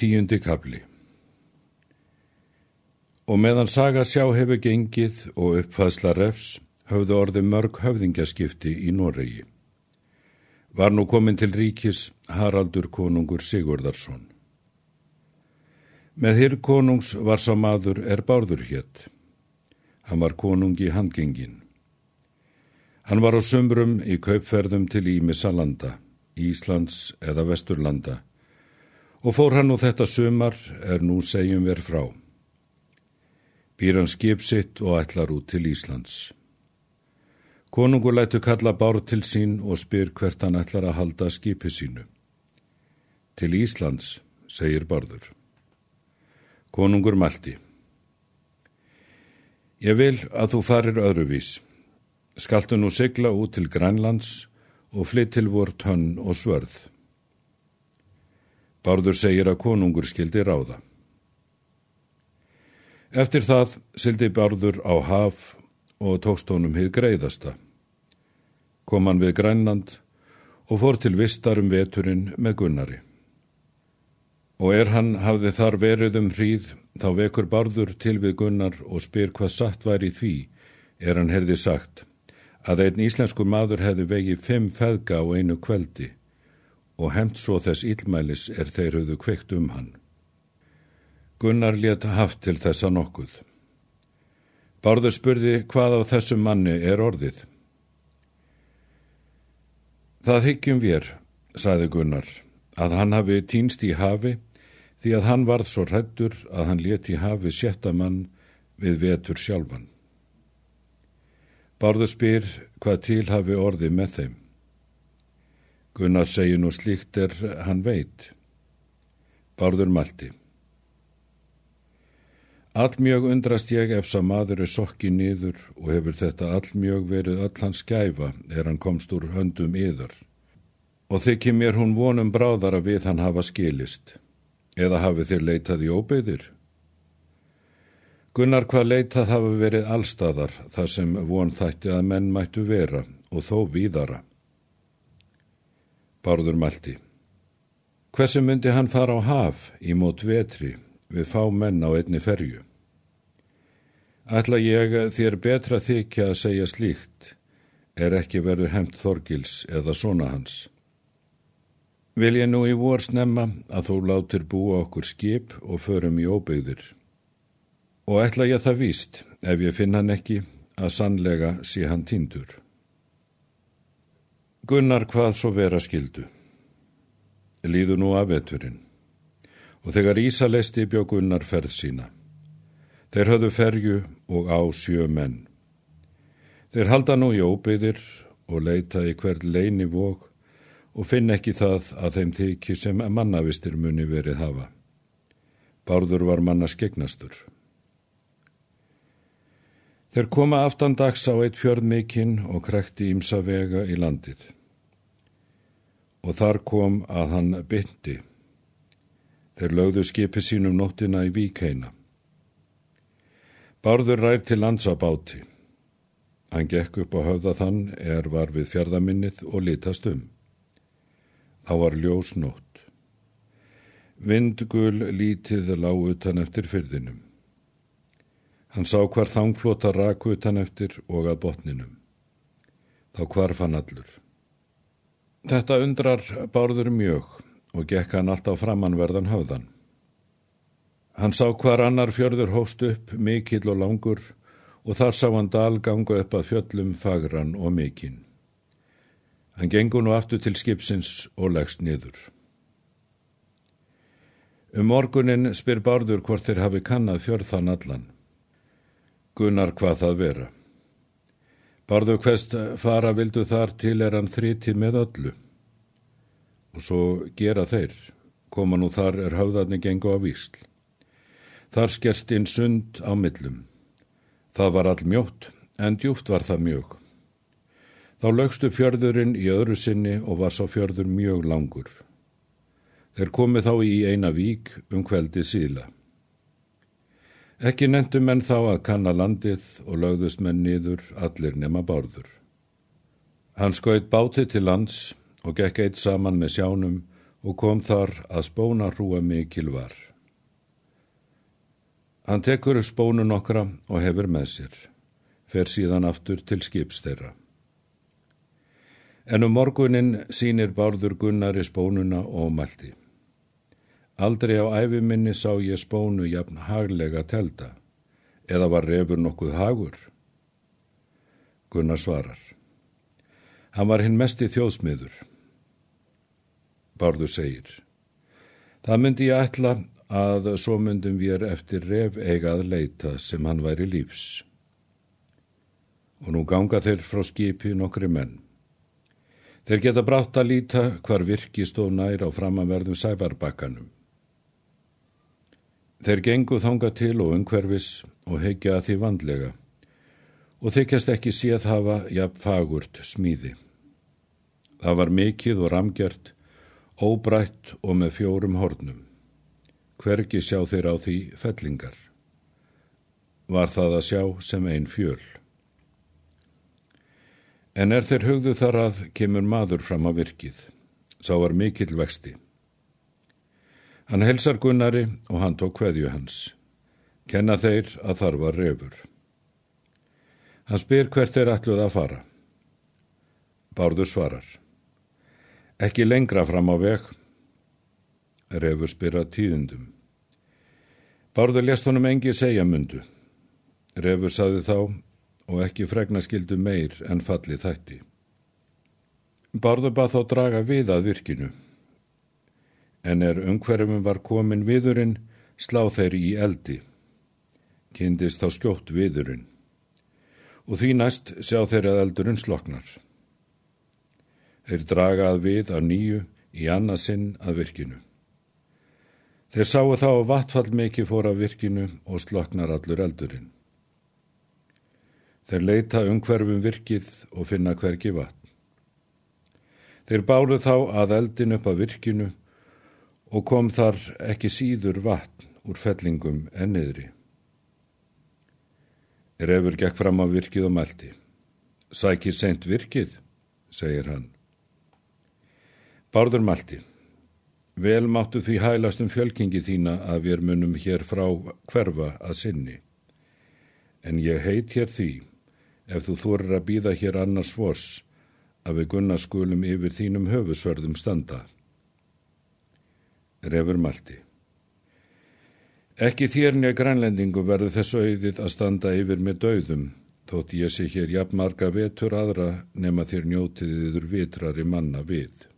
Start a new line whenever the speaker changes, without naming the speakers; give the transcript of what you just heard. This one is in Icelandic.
Tíundi kabli Og meðan saga sjá hefur gengið og uppfæðsla refs höfðu orði mörg höfðingjaskipti í Noregi. Var nú komin til ríkis Haraldur konungur Sigurðarsson. Með hér konungs var sá maður er bárður hétt. Hann var konungi handgengin. Hann var á sömrum í kaupferðum til Ímisalanda, Íslands eða Vesturlanda og fór hann og þetta sömar er nú segjum verð frá býr hann skip sitt og ætlar út til Íslands. Konungur lætu kalla bár til sín og spyr hvert hann ætlar að halda skipi sínu. Til Íslands, segir barður. Konungur malti. Ég vil að þú farir öðruvís. Skaltu nú sigla út til Grænlands og flytt til vor tönn og svörð. Barður segir að konungur skildi ráða. Eftir það sildi Bárður á haf og tókst honum hið greiðasta. Kom hann við Grænland og fór til vistar um veturinn með Gunnari. Og er hann hafði þar verið um hríð, þá vekur Bárður til við Gunnar og spyr hvað satt var í því, er hann herði sagt, að einn íslensku maður hefði vegið fimm feðga á einu kveldi og hemt svo þess ílmælis er þeir höfðu kveikt um hann. Gunnar let haft til þessa nokkuð. Bárður spurði hvað af þessum manni er orðið. Það hyggjum við, saði Gunnar, að hann hafi týnst í hafi því að hann varð svo hrættur að hann leti hafi sjötta mann við vetur sjálfan. Bárður spyr hvað til hafi orðið með þeim. Gunnar segi nú slíkt er hann veit. Bárður malti. Allmjög undrast ég ef sá maður er sokki nýður og hefur þetta allmjög verið öll hans gæfa er hann komst úr höndum yður. Og þykir mér hún vonum bráðara við hann hafa skilist. Eða hafi þér leitað í óbyðir? Gunnar hvað leitað hafa verið allstæðar þar sem von þætti að menn mættu vera og þó víðara. Bárður Malti Hversu myndi hann fara á haf í mót vetri við fá menn á einni ferju. Ætla ég þér betra þykja að segja slíkt er ekki verður hemt Þorgils eða svona hans. Vil ég nú í vor snemma að þú látir búa okkur skip og förum í óbyggðir. Og ætla ég það víst, ef ég finn hann ekki, að sannlega sé hann týndur. Gunnar hvað svo vera skildu. Líðu nú af veturinn og þegar Ísa leisti bjögunnar ferð sína. Þeir höfðu ferju og á sjö menn. Þeir halda nú í óbyðir og leita í hvert leini vók og finn ekki það að þeim þykji sem mannavistir muni verið hafa. Bárður var manna skegnastur. Þeir koma aftan dags á eitt fjörð mikinn og krekti ímsa vega í landið. Og þar kom að hann bytti Þeir lögðu skipi sínum nóttina í víkeina. Bárður rær til landsabáti. Hann gekk upp á höfða þann er var við fjörðaminnið og litast um. Þá var ljós nótt. Vindgul lítið lág utan eftir fyrðinum. Hann sá hvar þangflota raku utan eftir og að botninum. Þá hvarf hann allur. Þetta undrar bárður mjög og gekk hann alltaf framanverðan höfðan. Hann sá hvar annar fjörður hóst upp, mikill og langur, og þar sá hann dal ganga upp að fjöllum fagran og mikinn. Hann gengur nú aftur til skipsins og leggst niður. Um morgunin spyr Bárður hvort þeir hafi kannad fjörðan allan. Gunnar hvað það vera. Bárður hvest fara vildu þar til er hann þríti með öllu og svo gera þeir, koma nú þar er höfðarni gengu á vísl. Þar skerst inn sund á millum. Það var all mjótt, en djúft var það mjög. Þá lögstu fjörðurinn í öðru sinni og var sá fjörður mjög langur. Þeir komið þá í eina vík um kveldi síla. Ekki nefndu menn þá að kanna landið og lögðust menn niður allir nema bárður. Hann skaut báti til lands og gekk eitt saman með sjánum og kom þar að spóna hrúa mikil var. Hann tekur upp spónu nokkra og hefur með sér, fer síðan aftur til skips þeirra. En um morgunin sínir Bárður Gunnari spónuna og mælti. Aldrei á æfiminni sá ég spónu jafn haglega telda, eða var refur nokkuð hagur? Gunnar svarar. Hann var hinn mest í þjóðsmiður. Bárður segir. Það myndi ég ætla að svo myndum við eftir ref eigað leita sem hann væri lífs. Og nú ganga þeir frá skipi nokkri menn. Þeir geta brátt að líta hvar virki stóð nær á framanverðum sæfarbakkanum. Þeir gengu þanga til og umhverfis og heikja að því vandlega og þykjast ekki séð hafa jafn fagurt smíði. Það var mikið og ramgjert, óbrætt og með fjórum hornum. Hvergi sjá þeir á því fellingar. Var það að sjá sem einn fjöl. En er þeir hugðu þar að kemur maður fram á virkið. Sá var mikill vexti. Hann helsar Gunnari og hann tók hveðju hans. Kenna þeir að þar var refur. Hann spyr hvert þeir ætluð að fara. Bárður svarar. Ekki lengra fram á veg. Refur spyr að tíðundum. Bárður lest honum engi segja mundu. Refur saði þá og ekki fregna skildu meir en falli þætti. Bárður bað þá draga við að virkinu, en er umhverfum var komin viðurinn, slá þeir í eldi. Kindist þá skjótt viðurinn, og því næst sjá þeir að eldurinn sloknar. Þeir draga að við af nýju í annarsinn að virkinu. Þeir sáu þá að vatfall mikið fór af virkinu og sloknar allur eldurinn. Þeir leita umhverfum virkið og finna hvergi vatn. Þeir bálu þá að eldin upp að virkinu og kom þar ekki síður vatn úr fellingum en niðri. Refur gekk fram á virkið og mælti. Sækir seint virkið, segir hann. Bárður mælti. Vel máttu því hælast um fjölkingi þína að við munum hér frá hverfa að sinni. En ég heit hér því ef þú þorir að býða hér annars svors að við gunna skulum yfir þínum höfusverðum standa. Refur Malti Ekki þér nýja grænlendingu verður þessu auðið að standa yfir með dauðum, þótt ég sé hér jafn marga vetur aðra nema þér njótiðiður vitrari manna við.